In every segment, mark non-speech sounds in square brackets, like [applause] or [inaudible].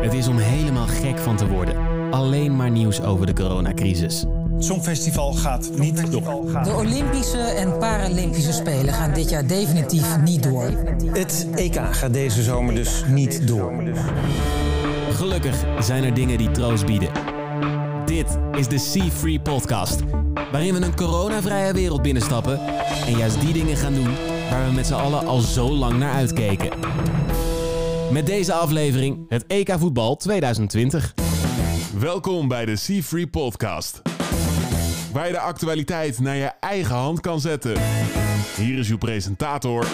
Het is om helemaal gek van te worden. Alleen maar nieuws over de coronacrisis. Het Songfestival gaat niet door. De Olympische en Paralympische Spelen gaan dit jaar definitief niet door. Het EK gaat deze zomer dus niet door. Gelukkig zijn er dingen die troost bieden. Dit is de Sea Free Podcast, waarin we een coronavrije wereld binnenstappen en juist die dingen gaan doen waar we met z'n allen al zo lang naar uitkeken. Met deze aflevering het EK voetbal 2020. Welkom bij de Sea Free Podcast. Waar je de actualiteit naar je eigen hand kan zetten. Hier is uw presentator,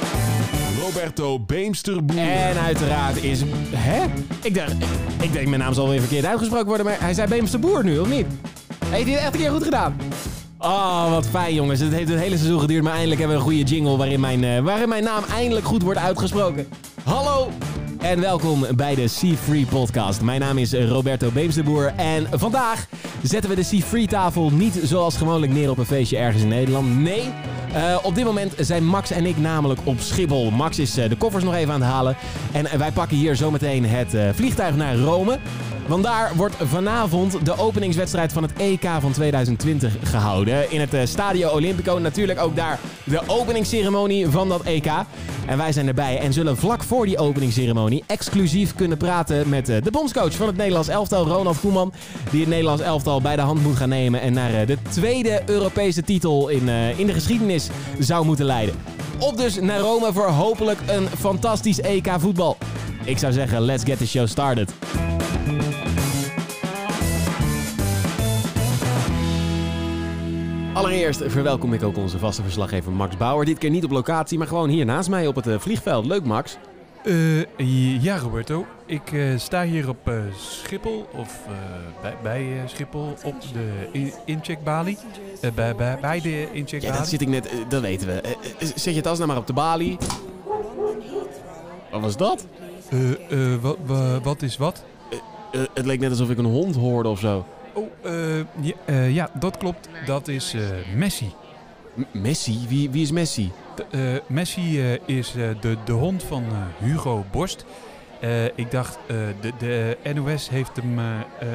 Roberto Beemsterboer. En uiteraard is. Hè? Ik dacht, ik denk mijn naam zal weer verkeerd uitgesproken worden, maar hij zei Beemster Boer nu, of niet? Heeft hij het echt een keer goed gedaan? Oh, wat fijn jongens. Het heeft het hele seizoen geduurd, maar eindelijk hebben we een goede jingle waarin mijn, eh, waarin mijn naam eindelijk goed wordt uitgesproken. Hallo en welkom bij de Sea Free Podcast. Mijn naam is Roberto Beemsterboer en vandaag zetten we de Sea Free tafel niet zoals gewoonlijk neer op een feestje ergens in Nederland. Nee, eh, op dit moment zijn Max en ik namelijk op Schiphol. Max is eh, de koffers nog even aan het halen en wij pakken hier zometeen het eh, vliegtuig naar Rome. Want daar wordt vanavond de openingswedstrijd van het EK van 2020 gehouden. In het eh, Stadio Olimpico. Natuurlijk ook daar de openingsceremonie van dat EK. En wij zijn erbij en zullen vlak voor die openingsceremonie exclusief kunnen praten met eh, de bondscoach van het Nederlands elftal, Ronald Koeman. Die het Nederlands elftal bij de hand moet gaan nemen en naar eh, de tweede Europese titel in, in de geschiedenis zou moeten leiden. Op dus naar Rome voor hopelijk een fantastisch EK voetbal. Ik zou zeggen, let's get the show started. Allereerst verwelkom ik ook onze vaste verslaggever Max Bauer. Dit keer niet op locatie, maar gewoon hier naast mij op het eh, vliegveld. Leuk, Max. Eh, ja, Roberto. Ik eh, sta hier op Schiphol, of bij, bij Schiphol, op de in- incheckbalie. Bij, bij, bij de Ja, incheckbalie. dat zit ik net, dat weten we. Zet je tas nou maar op de balie. Wat was dat? Wa- wa- wat is wat? Het leek net alsof ik een hond hoorde of zo. Eh, ja, eh, ja, dat klopt. Dat is eh, Messi. M- Messi? Wie, wie is Messi? De- Messi is de, de hond van Hugo Borst. Ik dacht, de, de NOS heeft hem,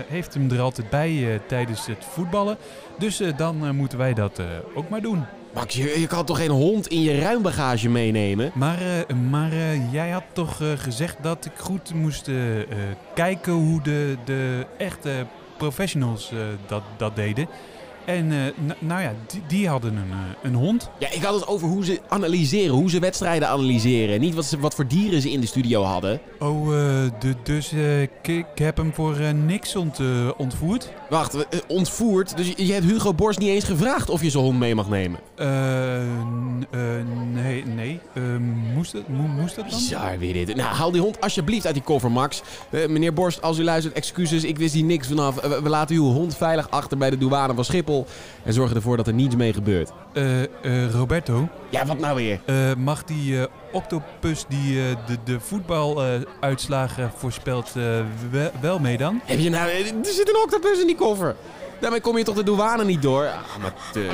heeft hem er altijd bij tijdens het voetballen. Dus dan moeten wij dat ook maar doen. Max, je, je kan toch geen hond in je ruimbagage meenemen? Maar, maar jij had toch gezegd dat ik goed moest kijken hoe de, de echte professionals eh, dat, dat deden. En eh, nou ja, die, die hadden een, eh, een hond. Ja, ik had het over hoe ze analyseren, hoe ze wedstrijden analyseren. Niet wat, ze, wat voor dieren ze in de studio hadden. Oh, eh, de, dus ik, heb hem voor niks ont, ontvoerd. Wacht, ontvoerd. Dus je, je hebt Hugo Borst niet eens gevraagd of je zijn hond mee mag nemen. Nee, nee. Moest, mo- moest dat dan? Bizar weer dit. Nou, haal die hond alsjeblieft uit die koffer, Max. Meneer Borst, als u luistert, excuses. Ik wist hier niks vanaf. We laten uw hond veilig achter bij de douane van Schiphol. En zorgen ervoor dat er niets mee gebeurt. Eh, eh, Roberto, Ja, wat nou weer? eh, mag die eh, octopus die eh, de, de voetbaluitslagen voorspelt eh, we- wel mee dan? Heb je nou... Er zit een octopus in die koffer. Daarmee kom je toch de douane niet door? Ah, amateur.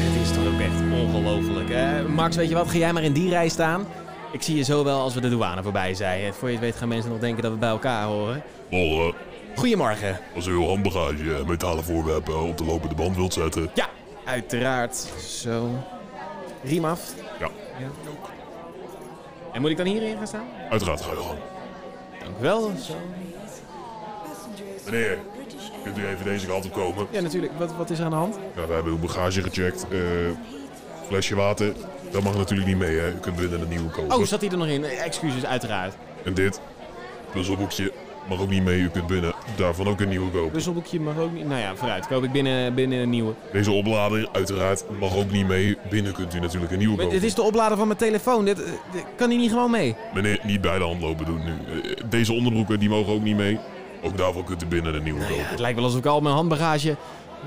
Het is toch ook echt ongelooflijk, hè? Max, weet je wat? Ga jij maar in die rij staan. Ik zie je zo wel als we de douane voorbij zijn. Voor je het weet gaan mensen nog denken dat we bij elkaar horen. Goedemorgen. als u uw handbagage en metalen voorwerpen op de lopende band wilt zetten. Ja, uiteraard. Zo. Riem af. Ja, En moet ik dan hierin gaan staan? uiteraard ga je gang. Dank u wel. Zo. Meneer, kunt u even deze kant op komen? Ja, natuurlijk. Wat, wat is er aan de hand? Ja, we hebben uw bagage gecheckt. Eh, flesje water, dat mag natuurlijk niet mee, hè. U kunt binnen een nieuwe kopen. Oh, zat hij er nog in? Excuses, uiteraard. En dit, puzzelboekje, mag ook niet mee. U kunt binnen daarvan ook een nieuwe kopen. Puzzelboekje mag ook niet. Nou ja, vooruit. Koop ik binnen, binnen een nieuwe. Deze oplader, uiteraard, mag ook niet mee. Binnen kunt u natuurlijk een nieuwe Maar kopen. dit is de oplader van mijn telefoon. Dit, dit- kan hij niet gewoon mee? Meneer, niet bij de hand lopen doen nu. Eh, deze onderbroeken, die mogen ook niet mee. Ook daarvan kunt u binnen een nieuwe Nou ja, kopen. het lijkt wel alsof ik al mijn handbagage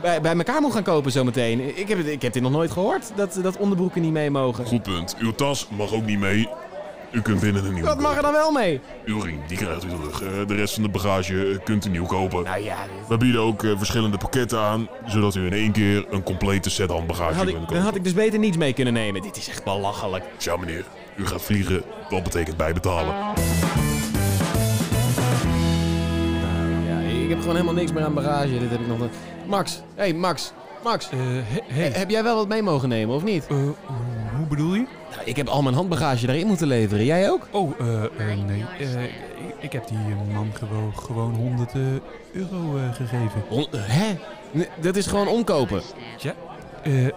bij, bij elkaar moet gaan kopen zometeen. Ik heb, het, ik heb dit nog nooit gehoord, dat, dat onderbroeken niet mee mogen. Goed punt. Uw tas mag ook niet mee. U kunt binnen een nieuw. Wat mag er dan wel mee? Uw ring, die krijgt u terug. Eh, de rest van de bagage eh, kunt u nieuw kopen. Nou ja. We bieden ook eh, verschillende pakketten aan, zodat u in één keer een complete set handbagage kunt kopen. Dan had ik dus beter niets mee kunnen nemen. Dit is echt belachelijk. Tja meneer, u gaat vliegen. Wat betekent bijbetalen? Nou ik heb gewoon helemaal niks meer aan bagage. Dit heb ik nog niet. Max, hey, Max, Max. Hey. Heb jij wel wat mee mogen nemen, of niet? Hoe bedoel je? Nou, ik heb al mijn handbagage daarin moeten leveren. Jij ook? Oh, eh, eh, nee. Eh, ik, ik heb die man gewoon, gewoon 100 eh, euro gegeven. Hè? Nee, Dat is gewoon omkopen. Ja,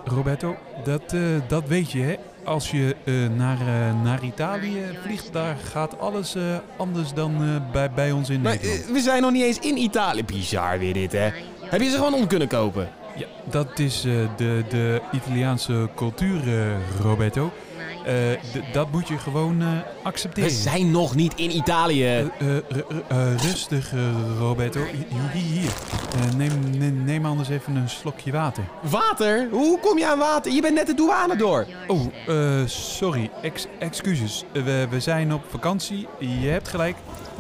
Roberto, dat, dat weet je, hè? Als je naar, naar Italië vliegt, daar gaat alles anders dan bij, bij ons in Maar Nederland. we zijn nog niet eens in Italië. Bizar weer dit, hè? Heb je ze gewoon om kunnen kopen? Ja, dat is de, de Italiaanse cultuur, Roberto. Eh, dat moet je gewoon eh, accepteren. We zijn nog niet in Italië. Rustig, Roberto. Hier, neem, neem, anders even een slokje water. Water? Hoe kom je aan water? Je bent net de douane door. Oh, eh, sorry. Ex excuses. We, we zijn op vakantie. Je hebt gelijk.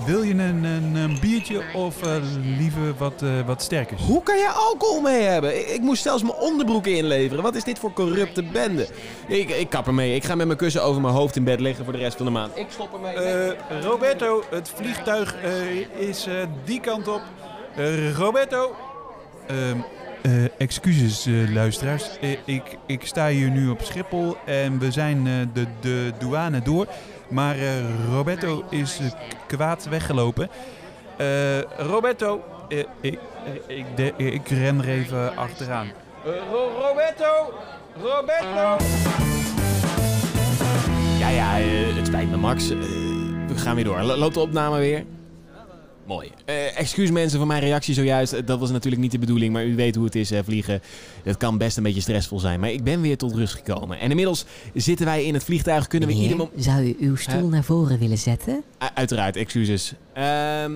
Wil je een, een, een biertje of eh, liever wat, eh, wat sterkers? Hoe kan je alcohol mee hebben? Ik, ik moest zelfs mijn onderbroeken inleveren. Wat is dit voor corrupte bende? Ik, ik kap ermee. Ik ga met mijn kussen over mijn hoofd in bed liggen voor de rest van de maand. Ik stop ermee. Eh, Roberto, het vliegtuig eh, is eh, die kant op. Eh, Roberto. Eh, excuses, eh, luisteraars. Eh, ik, ik sta hier nu op Schiphol en we zijn eh, de, de douane door. Maar eh, Roberto is kwaad weggelopen. Eh, Roberto, ik, ik, de- ik ren er even achteraan. Eh, Ro- Roberto! Roberto! Ja, ja, het spijt me, Max. We gaan weer door. Lo- Loopt de opname weer? Mooi. Eh, excuus mensen voor mijn reactie zojuist. Eh, Dat was natuurlijk niet de bedoeling, maar u weet hoe het is, hè, vliegen. Het kan best een beetje stressvol zijn. Maar ik ben weer tot rust gekomen. En inmiddels zitten wij in het vliegtuig. Kunnen we ieder moment... zou u uw stoel naar voren willen zetten? Uiteraard, excuses. Ehm,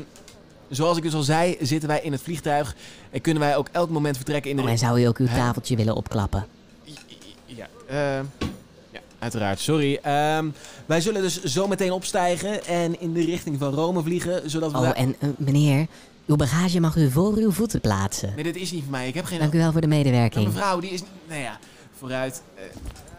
zoals ik dus al zei, zitten wij in het vliegtuig. En kunnen wij ook elk moment vertrekken in de... En zou u ook uw tafeltje willen opklappen? Ja, ehm, ja uiteraard. Sorry. Ehm, wij zullen dus zo meteen opstijgen en in de richting van Rome vliegen, zodat we... Oh, en eh, meneer, uw bagage mag u voor uw voeten plaatsen. Nee, dit is niet voor mij. Ik heb geen... Dank u wel voor de medewerking. mevrouw, die is... Nou ja, vooruit. Eh,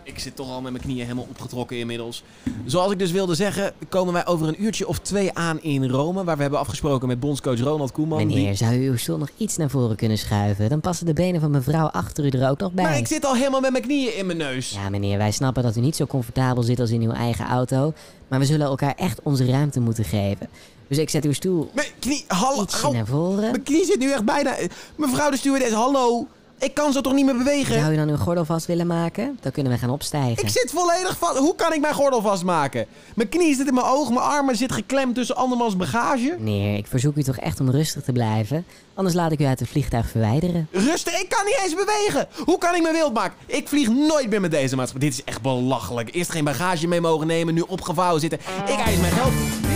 ik zit toch al met mijn knieën helemaal opgetrokken inmiddels. Zoals ik dus wilde zeggen, komen wij over een uurtje of twee aan in Rome, waar we hebben afgesproken met bondscoach Ronald Koeman. die- Meneer, zou u uw stoel nog iets naar voren kunnen schuiven? Dan passen de benen van mevrouw achter u er ook nog bij. Maar ik zit al helemaal met mijn knieën in mijn neus. Ja, meneer, wij snappen dat u niet zo comfortabel zit als in uw eigen auto. Maar we zullen elkaar echt onze ruimte moeten geven. Dus ik zet uw stoel Mijn knie... Hallo... ietsje naar voren. Mijn knie zit nu echt bijna... Mevrouw de stewardess, hallo. Ik kan zo toch niet meer bewegen? Zou u dan uw gordel vast willen maken? Dan kunnen we gaan opstijgen. Ik zit volledig vast. Hoe kan ik mijn gordel vastmaken? Mijn knie zit in mijn oog, mijn armen zit geklemd tussen andermans bagage. Meneer, ik verzoek u toch echt om rustig te blijven. Anders laat ik u uit het vliegtuig verwijderen. Rustig, ik kan niet eens bewegen. Hoe kan ik me wild maken? Ik vlieg nooit meer met deze maatschappij. Dit is echt belachelijk. Eerst geen bagage mee mogen nemen, nu opgevouwen zitten. Ik eis mijn geld.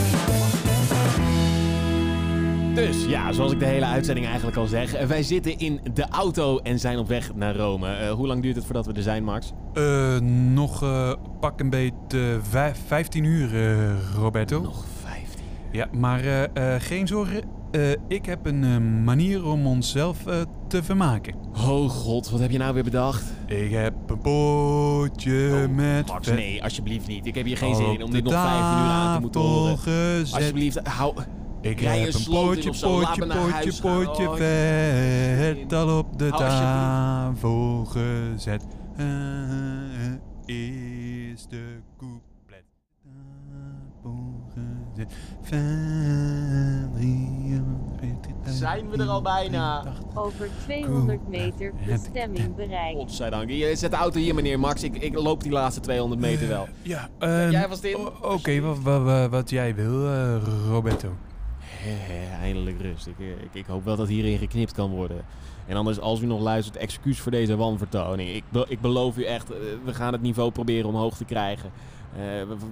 Dus ja, zoals ik de hele uitzending eigenlijk al zeg, wij zitten in de auto en zijn op weg naar Rome. Eh, hoe lang duurt het voordat we er zijn, Max? Eh, nog eh, pak een beetje vijf- 15 uur, eh, Roberto. Nog 15. Ja, maar eh, eh, geen zorgen. Eh, ik heb een eh, manier om onszelf eh, te vermaken. Oh god, wat heb je nou weer bedacht? Ik heb een potje met... Max, nee, alsjeblieft niet. Ik heb hier geen zin in om dit nog 15 uur aan te moeten horen. gezet. Alsjeblieft, hou... Ik Rij heb een potje, potje, potje, potje Oh, vet al op de tafel gezet. Eh, is de couplet. Tafel gezet. Zijn we er al bijna? Over 200 meter bestemming bereikt. Godzijdank. Je zet de auto hier, meneer Max. Ik, ik loop die laatste 200 meter wel. Ja, ehm, jij vast in? o- Oké, wat, wat, wat, wat jij wil, eh, Roberto. Hè, Eindelijk rust. Ik, eh, ik, ik hoop wel dat hierin geknipt kan worden. En anders, als u nog luistert, excuus voor deze wanvertoning. Ik, ik beloof u echt, eh, we gaan het niveau proberen omhoog te krijgen. Eh,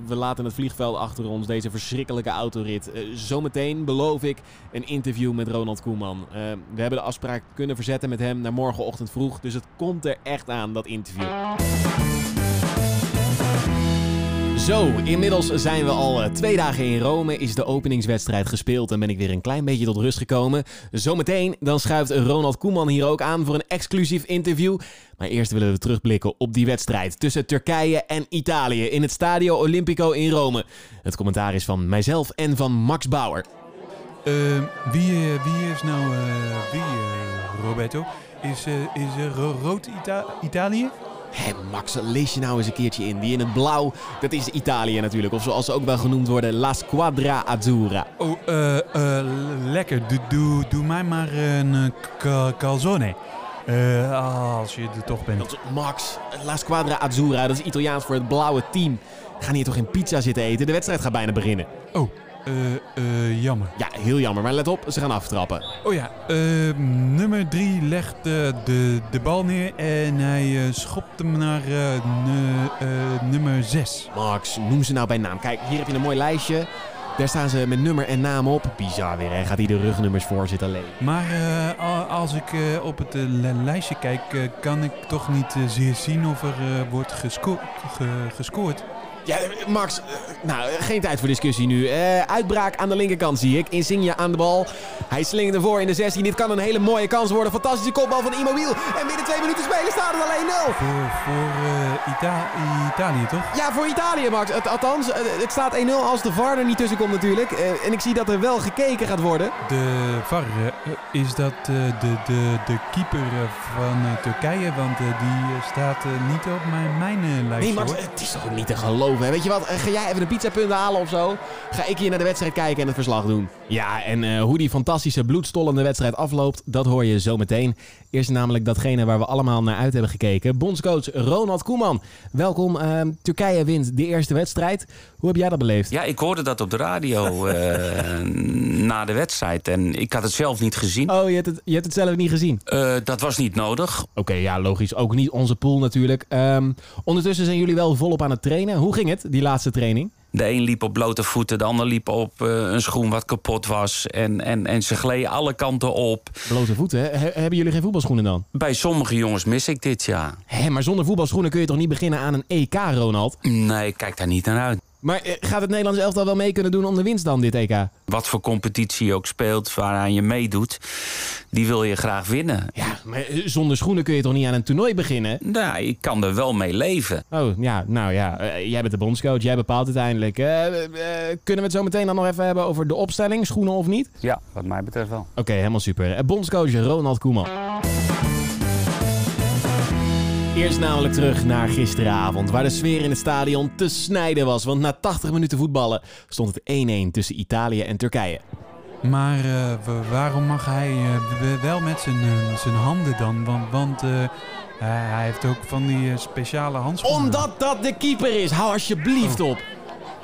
we, laten het vliegveld achter ons, deze verschrikkelijke autorit. Zometeen beloof ik een interview met Ronald Koeman. We hebben de afspraak kunnen verzetten met hem naar morgenochtend vroeg. Dus het komt er echt aan, dat interview. Zo, inmiddels zijn we al eh, twee dagen in Rome. Is de openingswedstrijd gespeeld en ben ik weer een klein beetje tot rust gekomen. Zometeen dan schuift Ronald Koeman hier ook aan voor een exclusief interview. Maar eerst willen we terugblikken op die wedstrijd tussen Turkije en Italië in het Stadio Olimpico in Rome. Het commentaar is van mijzelf en van Max Bauer. Eh, wie, eh, wie is nou... eh, wie, Roberto? Is, is ro- rood Ita- Italië? Hé, Max, lees je nou eens een keertje in. Die in het blauw, dat is Italië natuurlijk. Of zoals ze ook wel genoemd worden, La Squadra Azzurra. Oh, eh, eh, lekker. Doe, doe, doe mij maar een eh, ca- calzone. Eh, als je er toch bent. Dat is Max, La Squadra Azzurra, dat is Italiaans voor het blauwe team. Gaan hier toch geen pizza zitten eten? De wedstrijd gaat bijna beginnen. Oh, eh, eh, jammer. Ja, heel jammer, maar let op, ze gaan aftrappen. Oh ja, eh, nummer drie legt eh, de, de bal neer en hij eh, schopt hem naar eh, nu- eh, nummer zes. Max, noem ze nou bij naam. Kijk, hier heb je een mooi lijstje. Daar staan ze met nummer en naam op. Bizar weer, hè? Gaat hij de rugnummers voor zitten alleen. Maar eh, a- als ik eh, op het eh, li- lijstje kijk, eh, kan ik toch niet eh, zeer zien of er eh, wordt gesco- ge- gescoord. Ja, Max, eh, nou, geen tijd voor discussie nu. Eh, uitbraak aan de linkerkant zie ik. Insigne aan de bal. Hij slingert ervoor in de 16. Dit kan een hele mooie kans worden. Fantastische kopbal van Immobile. En binnen twee minuten spelen staat het alleen 0. Voor, voor eh, Ita- Italië, toch? Ja, voor Italië, Max. Het, althans, het staat 1-0 als de VAR er niet tussen komt natuurlijk. En ik zie dat er wel gekeken gaat worden. De VAR, is dat de, de, de keeper van Turkije? Want die staat niet op mijn, mijn lijstje. Nee, Max, hoor. het is toch niet te geloven. Hè? Weet je wat, eh, ga jij even een pizzapunt halen of zo? Ga ik hier naar de wedstrijd kijken en het verslag doen. Ja, en eh, hoe die fantastische bloedstollende wedstrijd afloopt, dat hoor je zo meteen. Eerst namelijk datgene waar we allemaal naar uit hebben gekeken. Bondscoach Ronald Koeman. Welkom. eh, Turkije wint de eerste wedstrijd. Hoe heb jij dat beleefd? Ja, ik hoorde dat op de radio [laughs] eh, na de wedstrijd. En ik had het zelf niet gezien. Oh, je hebt het, je hebt het zelf niet gezien? Eh, dat was niet nodig. Oké, ja, logisch. Ook niet onze pool natuurlijk. Ehm, ondertussen zijn jullie wel volop aan het trainen. Hoe ging het, die laatste training? De een liep op blote voeten, de ander liep op eh, een schoen wat kapot was. En, en, en ze gleden alle kanten op. Blote voeten, hè? He- hebben jullie geen voetbalschoenen dan? Bij sommige jongens mis ik dit, ja. Hé, maar zonder voetbalschoenen kun je toch niet beginnen aan een EK, Ronald? Nee, ik kijk daar niet naar uit. Maar eh, gaat het Nederlands elftal wel mee kunnen doen om de winst dan, dit EK? Wat voor competitie je ook speelt, waaraan je meedoet, die wil je graag winnen. Ja, maar eh, zonder schoenen kun je toch niet aan een toernooi beginnen? Nou, ik kan er wel mee leven. Oh, ja, nou ja, eh, jij bent de bondscoach, jij bepaalt uiteindelijk. Kunnen we het zo meteen dan nog even hebben over de opstelling, schoenen of niet? Ja, wat mij betreft wel. Oké, helemaal super. Bondscoach Ronald Koeman. Eerst namelijk terug naar gisteravond, waar de sfeer in het stadion te snijden was. Want na 80 minuten voetballen stond het 1-1 tussen Italië en Turkije. Maar eh, wa- waarom mag hij eh, wel met zijn, eh, zijn handen dan? Want, want hij hij heeft ook van die speciale handschoenen. Omdat dat de keeper is, hou alsjeblieft op.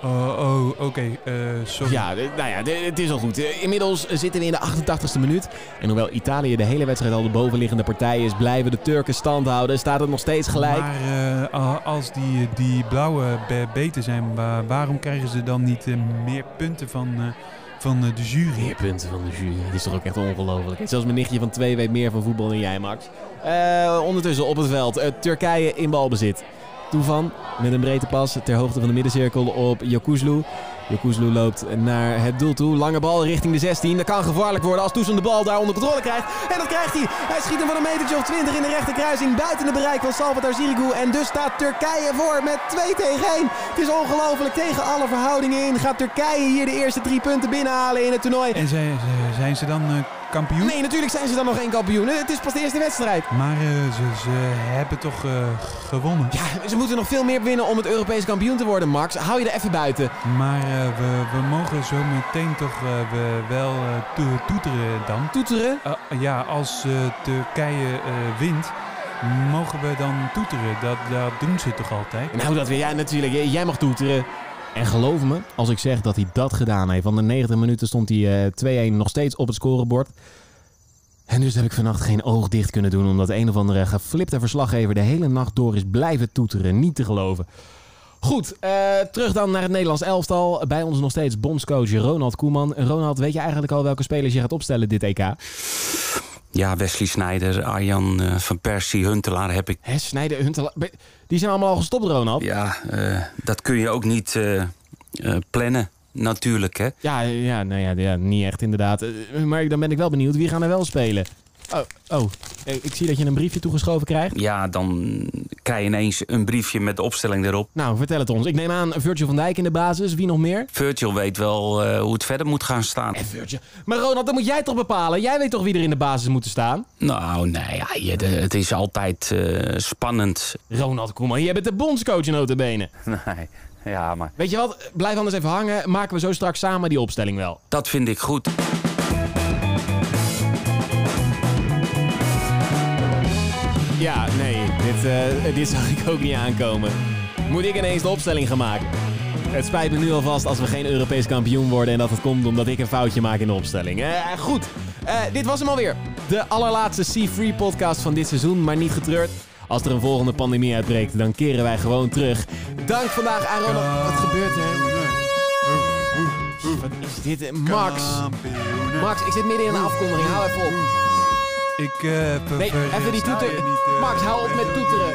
Oh, oh oké. eh, sorry. Ja, nou ja, het is al goed. Eh, Inmiddels zitten we in de 88ste minuut. En hoewel Italië de hele wedstrijd al de bovenliggende partij is, blijven de Turken stand houden. Staat het nog steeds gelijk. Maar eh, als die, die blauwe be- beter zijn, wa- waarom krijgen ze dan niet meer punten van, van de jury? Meer punten van de jury. Het is toch ook echt ongelooflijk. Zelfs mijn nichtje van twee weet meer van voetbal dan jij, Max. Ondertussen op het veld. Turkije in balbezit. Toevan met een breedte pas ter hoogte van de middencirkel op Jokuzlu. Jokuzlu loopt naar het doel toe. Lange bal richting de 16. Dat kan gevaarlijk worden als Toesan de bal daar onder controle krijgt. En dat krijgt hij. Hij schiet hem van een metertje of 20 in de rechterkruising. Buiten het bereik van Salvatore Sirigu. En dus staat Turkije voor met 2 tegen 1. Het is ongelooflijk. Tegen alle verhoudingen in gaat Turkije hier de eerste drie punten binnenhalen in het toernooi. En zijn, zijn ze dan eh, kampioen? Nee, natuurlijk zijn ze dan nog geen kampioen. Het is pas de eerste wedstrijd. Maar eh, ze, ze hebben toch eh, gewonnen? Ja, ze moeten nog veel meer winnen om het Europees kampioen te worden, Max. Hou je er even buiten. Maar eh, we, we mogen zo meteen toch we wel to- toeteren dan. Toeteren? Ja, als Turkije wint, mogen we dan toeteren. Dat, dat doen ze toch altijd? Nou, dat weer jij natuurlijk. Jij mag toeteren. En geloof me, als ik zeg dat hij dat gedaan heeft. Van de 90 minuten stond hij eh 2-1 nog steeds op het scorebord. En dus heb ik vannacht geen oog dicht kunnen doen. Omdat een of andere geflipte verslaggever de hele nacht door is blijven toeteren. Niet te geloven. Goed, eh, terug dan naar het Nederlands elftal. Bij ons nog steeds bondscoach Ronald Koeman. Ronald, weet je eigenlijk al welke spelers je gaat opstellen dit EK? Ja, Wesley Sneijder, Arjan eh, van Persie, Huntelaar heb ik. Hè, Snijden, Huntelaar. Die zijn allemaal al gestopt, Ronald. Ja, eh, dat kun je ook niet eh, plannen, natuurlijk. Hè? Ja, ja, nou ja, ja, niet echt inderdaad. Maar dan ben ik wel benieuwd, wie gaan er wel spelen? Oh, oh. Eh, ik zie dat je een briefje toegeschoven krijgt. Ja, dan krijg je ineens een briefje met de opstelling erop. Nou, vertel het ons. Ik neem aan Virgil van Dijk in de basis. Wie nog meer? Virgil weet wel eh, hoe het verder moet gaan staan. En Virgil. Maar Ronald, dat moet jij toch bepalen? Jij weet toch wie er in de basis moet staan? Nou, nee, ja, je- de- het is altijd eh, spannend. Ronald Koeman, jij bent de bondscoach notabene. [laughs] Nee, ja, maar Weet je wat? Blijf anders even hangen. Maken we zo straks samen die opstelling wel. dat vind ik goed. Ja, nee. Dit, eh, dit zag ik ook niet aankomen. Moet ik ineens de opstelling gaan maken? Het spijt me nu alvast als we geen Europees kampioen worden... en dat het komt omdat ik een foutje maak in de opstelling. Eh, goed, Eh, dit was hem alweer. De allerlaatste Sea-Free podcast van dit seizoen, maar niet getreurd. Als er een volgende pandemie uitbreekt, dan keren wij gewoon terug. Dank vandaag aan Ronald. Wat gebeurt er? Wat is dit? Max. Max, ik zit midden in een afkondiging. Hou even op. Ik uh, Nee, even die toeter. Max, hou op met toeteren.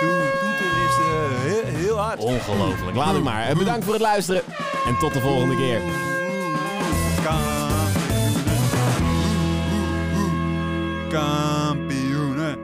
Toeter is eh, heel, heel hard. Ongelooflijk. Laat het maar. Eh, Bedankt voor het luisteren. En tot de volgende keer. Kampioenen. Kampioenen.